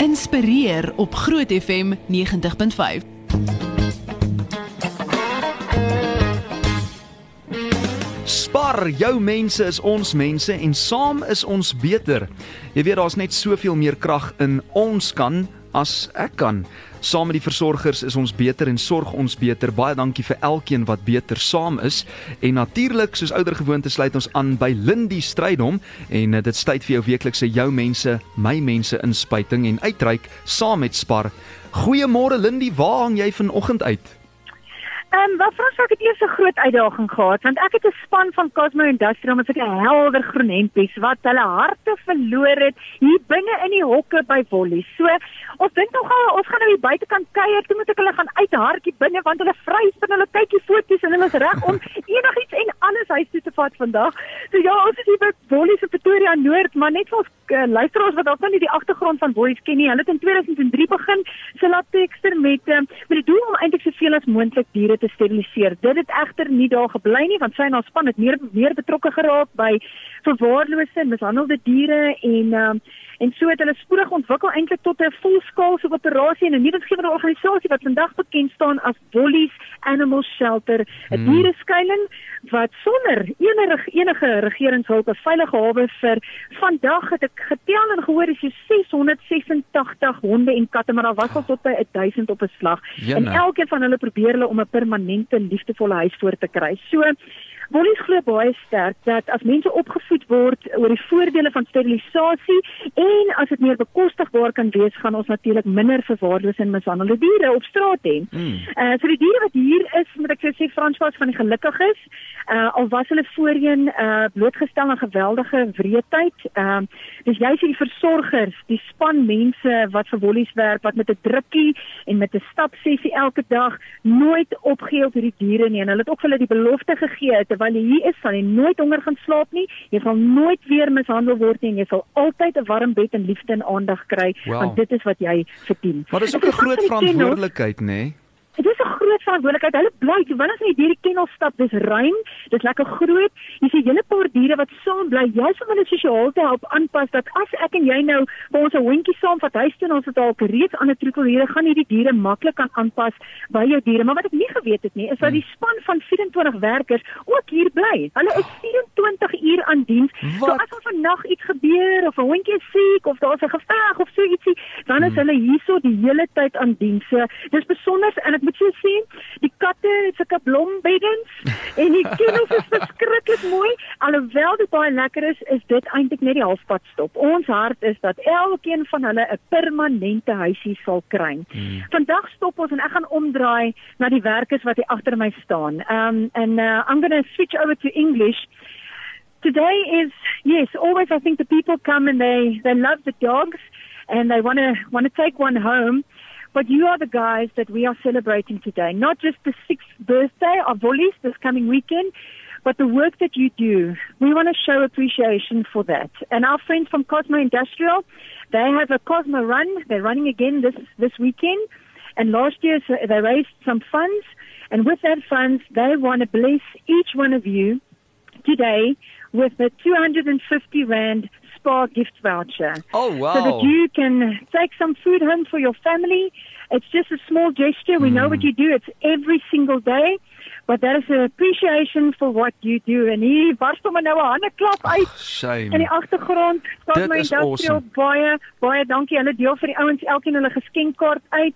Inspireer op Groot FM 90.5. Spar, jou mense is ons mense en saam is ons beter. Jy weet daar's net soveel meer krag in ons kan as ek kan. Saam met die versorgers is ons beter en sorg ons beter. Baie dankie vir elkeen wat beter saam is. En natuurlik, soos ouer gewoonte sluit ons aan by Lindy Strydom en eh, dit tyd vir jou weeklikse jou mense, my mense inspuiting en uitreik saam met Spar. Goeiemôre Lindy, waar hang jy vanoggend uit? Ehm um, wat Frans ek het eers 'n groot uitdaging gehad want ek het 'n span van Cosmo Industrial met 'n helder groen hempies wat hulle harte verloor het hier binne in die hokke by Wolly. So ons dink nog al ons gaan nou hier buitekant kuier, toe moet ek hulle gaan uithartjie binne want hulle vry spin hulle kykie foto's en hulle is reg om enigiets en alles huis toe te vat vandag. So ja, ons is hier by Wolly se Pretoria Noord, maar net vir ons uh, luisteraars wat dalk nie die agtergrond van Wolly ken nie. Hulle het in 2003 begin se latekster met uh, met die doel om eintlik soveel as moontlik diere te steriliseer. Dit het egter nie daar gebly nie want sy en haar span het meer meer betrokke geraak by verwaarlose en mishandelde diere en um, en so het hulle spoedig ontwikkel eintlik tot 'n volskaalse operasie en 'n nuwensgewende organisasie wat vandag bekend staan as Wollies Animal Shelter, 'n hmm. diereskuiling wat sonder enige enige regeringshulp 'n veilige hawe vir vandag het ek getel en gehoor is jy 686 honde en katte maar daar was al tot by 1000 op 'n slag Jene. en elkeen van hulle probeer hulle om 'n permanente liefdevolle huis voor te kry. So Wollies glo baie sterk dat as mense opgevoed word oor die voordele van sterilisasie en as dit meer bekostigbaar kan wees, gaan ons natuurlik minder verwaarlose en mishandelde diere op straat hê. Mm. Uh vir die diere wat hier is, moet ek sê Franswas van die gelukkiges, uh al was hulle voorheen uh blootgestel aan geweldige wreedheid. Ehm uh, dis juist die versorgers, die span mense wat vir Wollies werk wat met 'n drukkie en met 'n stapsessie elke dag nooit opgee op hierdie diere nie en hulle het ook vir hulle die belofte gegee terwyl jy hier is, sal jy nooit honger gaan slaap nie. Jy sal nooit weer mishandel word nie en jy sal altyd 'n warm bed en liefde en aandag kry wow. want dit is wat jy verdien. Maar dis ook 'n groot verantwoordelikheid, nê? Nee? Groot verantwoordelikheid. Hulle bly, wanneer as jy hierdie kennel stap, dis ruim, dis lekker groot. Jy sien hele paar diere wat saam bly, jy's om hulle sosiaal te help aanpas dat as ek en jy nou by ons 'n hondjie saam vat huis toe en ons het al reeds ander troeteldiere, gaan hierdie diere maklik kan aanpas by jou diere. Maar wat ek nie geweet het nie, is dat die span van 24 werkers ook hier bly. Hulle is 24 uur aan diens. Wat? So as er vannag iets gebeur of 'n hondjie is siek of daar's 'n geveg of so ietsie, dan is hmm. hulle hierso die hele tyd aan diens. So, dis besonder en ek moet jou sê, die katte het sulke blombeddens en die kennels is verskriklik mooi. Alhoewel dit baie lekker is, is dit eintlik net die halfpad stop. Ons hart is dat elkeen van hulle 'n permanente huisie sal kry. Hmm. Vandag stop ons en ek gaan omdraai na die werkers wat hier agter my staan. Um and uh, I'm going to switch over to English. Today is yes, always I think the people come and they they love the dogs and they want to want to take one home. But you are the guys that we are celebrating today, not just the sixth birthday of Wollies this coming weekend, but the work that you do. We want to show appreciation for that. And our friends from Cosmo Industrial, they have a Cosmo run. They're running again this, this weekend. And last year they raised some funds. And with that funds, they want to bless each one of you today with a 250 Rand Spa gift voucher. Oh, wow. So that you can take some food home for your family. It's just a small gesture. We mm. know what you do. It's every single day. But that is an appreciation for what you do. En hier barst hom nou 'n hande klap uit. Shame. In die agtergrond staan my industrial awesome. baie baie dankie. Hulle deel vir die ouens elkeen hulle geskenkkaart uit.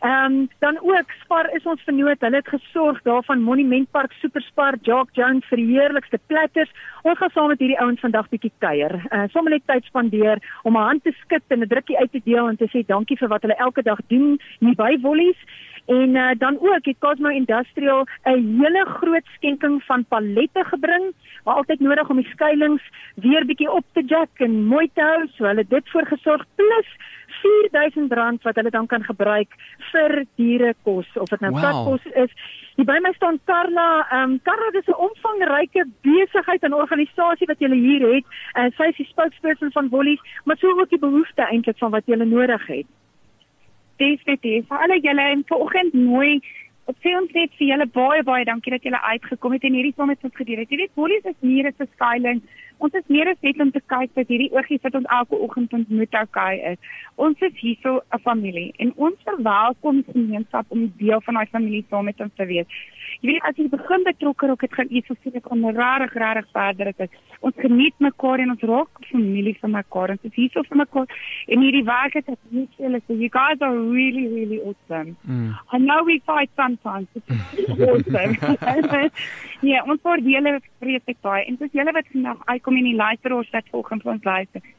Ehm um, dan ook Spar is ons vernoot. Hulle het gesorg daarvan Monumentpark Superspar Jock Jones vir die heerlikste platters. Ons gaan saam met hierdie ouens vandag bietjie kuier. Uh sommer net tyd spandeer om 'n hand te skud en 'n drukkie uit te deel en te sê dankie vir wat hulle elke dag doen hier by Wollies. En uh, dan ook het Cosmo Industrial 'n hele groot skenking van pallette gebring, maar altyd nodig om die skuilings weer bietjie op te jack en mooi te hou, so hulle dit voorgesorg plus R4000 wat hulle dan kan gebruik vir dierekos of dit nou wow. katkos is. Hier by my staan Karla. Ehm um, Karla is 'n omvangryke besigheid en organisasie wat julle hier het. En uh, sy is die spokesperson van Wollies, maar sou ook die behoefte eintlik van wat julle nodig het. Definitief. Vir alle julle en vanoggend mooi Op sê ons net vir julle baie baie dankie dat julle uitgekom het en hierdie saam met ons gedeel het. Jy weet Wollies is nie 'n verskuiling. Ons is meer as net om te kyk dat hierdie oogies wat ons elke oggend ontmoet okay is. Ons is hierso 'n familie en ons verwelkom gemeenskap om deel van daai familie saam met ons te wees. Jy weet as jy begin betrokke raak, dit gaan iets so sien ek om regtig regtig verder te. Ons geniet mekaar en ons raak familie vir mekaar. Ons is hier so vir mekaar en hierdie werk het ek nie julle so you guys are really really awesome. Mm. I know we fight sometimes. It's awesome. ja, ons voor julle vreeslik baie en dis julle wat vandag uitkom in die luisteraars wat volgens ons luister.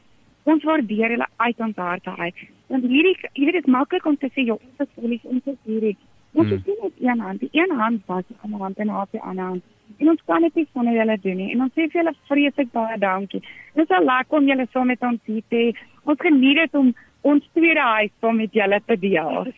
Ons waardeer julle uit ons harte uit. Want hierdie jy weet dit maklik om te sê jy ons is verlies ons is hierdie Ons hmm. sien net een hand, die een hand was die ander hand en haar die ander hand. En ons kan dit nie sonder julle doen nie. En ons sê vir julle vreeslik baie dankie. Dit is al lekker om julle saam met ons hier te hê. Ons geniet dit om ons tweede huis saam met julle te deel.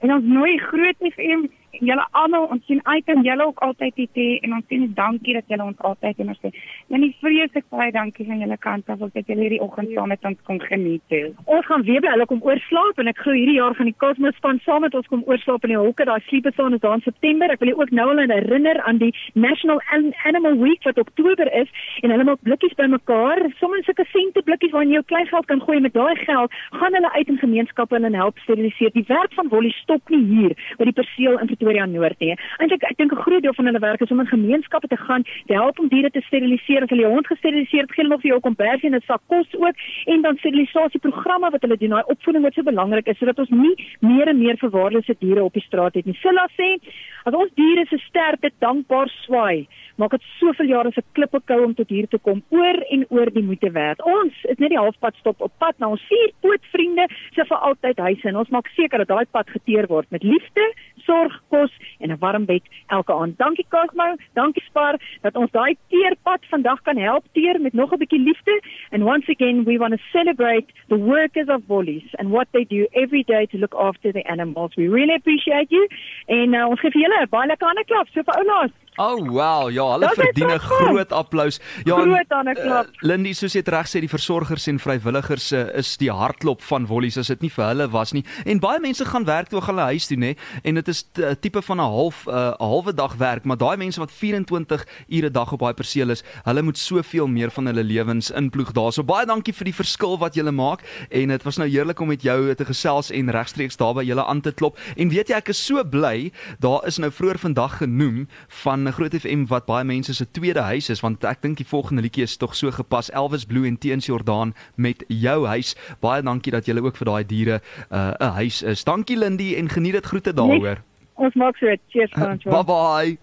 En ons nooi groot FM julle almal ons sien uit en julle ook altyd dit hê en ons sê dankie dat julle ons altyd en ons sê en nie vreeslik baie dankie van julle kant af dat julle hierdie oggend saam met ons kon geniet het. Ons gaan weer by hulle kom oorslaap en ek glo hierdie jaar gaan die Cosmos span saam met ons kom oorslaap in die hokke daai sleepesaan is daar in September. Ek wil julle ook nou al herinner aan die National Animal Week wat Oktober is en hulle maak blikkies bymekaar, sommer sulke sente blikkies waarin jy jou klein geld kan gooi met daai geld gaan hulle uit in gemeenskappe en help steriliseer. Die werk van Wolly stop nie hier by die perseel in Pretoria Noord nie. Eintlik ek dink 'n groot deel van hulle werk is om in gemeenskappe te gaan, te help om diere te steriliseer. As hulle hond gesteriliseer het, gee hulle nog vir jou kombersie en 'n sak kos ook en dan sterilisasieprogramme wat hulle doen. Daai opvoeding wat so belangrik is sodat ons nie meer en meer verwaarlose diere op die straat het nie. Silla sê, as ons diere se sterkte dankbaar swaai, maak dit soveel jare se klippe kou om tot hier te kom oor en oor die moeite werd. Ons is net die halfpad stop op pad na ons vier pootvriende se vir altyd huise en ons maak seker dat daai pad geteer word met liefde, sorg, kos en 'n warm bed elke aand. Dankie Cosmo, dankie Spar dat ons daai teerpad vandag kan help teer met nog 'n bietjie liefde. And once again we want to celebrate the workers of Woolies and what they do every day to look after the animals. We really appreciate you. En uh, ons gee vir julle 'n baie lekker hande klap so vir oulaas. Oh wow, ja, hulle verdien 'n groot applous. Ja, groot aan 'n klap. Uh, Lindy, soos jy reg sê, die versorgers en vrywilligers uh, is die hartklop van Wollies as dit nie vir hulle was nie. En baie mense gaan werk toe hulle huis toe, nê? En dit is 'n tipe van 'n half 'n uh, halwe dag werk, maar daai mense wat 24 ure 'n dag op daai perseel is, hulle moet soveel meer van hulle lewens inploeg daar. So baie dankie vir die verskil wat julle maak en dit was nou heerlik om met jou te gesels en regstreeks daar by julle aan te klop. En weet jy, ek is so bly, daar is nou vroeër vandag genoem van 'n Groot FM wat baie mense se tweede huis is want ek dink die volgende liedjie is tog so gepas Elvis Blue en Teens Jordaan met jou huis. Baie dankie dat jy ook vir daai diere 'n uh, huis is. Dankie Lindy en geniet dit groete daaroor. Ons maak so. Cheers, Frans. Bye bye.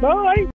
Bye.